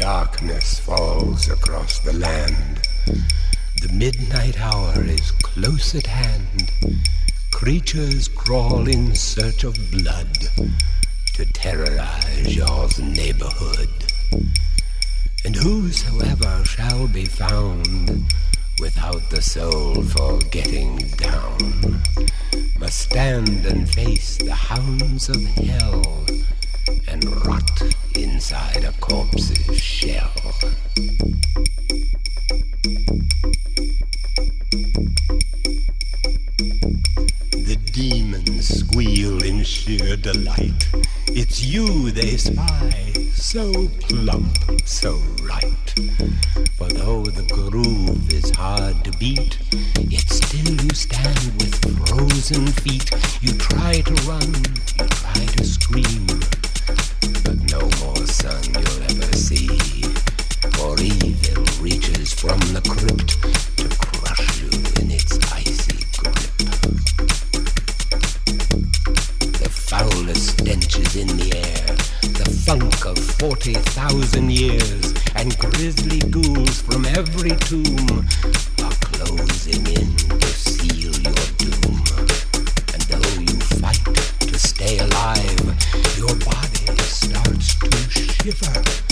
Darkness falls across the land. The midnight hour is close at hand. Creatures crawl in search of blood to terrorize your neighborhood. And whosoever shall be found without the soul for getting down must stand and face the hounds of hell and rot inside a corpse's shell. The demons squeal in sheer delight. It's you they spy, so plump, so right. For though the groove is hard to beat, yet still you stand with frozen feet. You try to run, you try to scream, 40,000 years, and grisly ghouls from every tomb are closing in to seal your doom. And though you fight to stay alive, your body starts to shiver.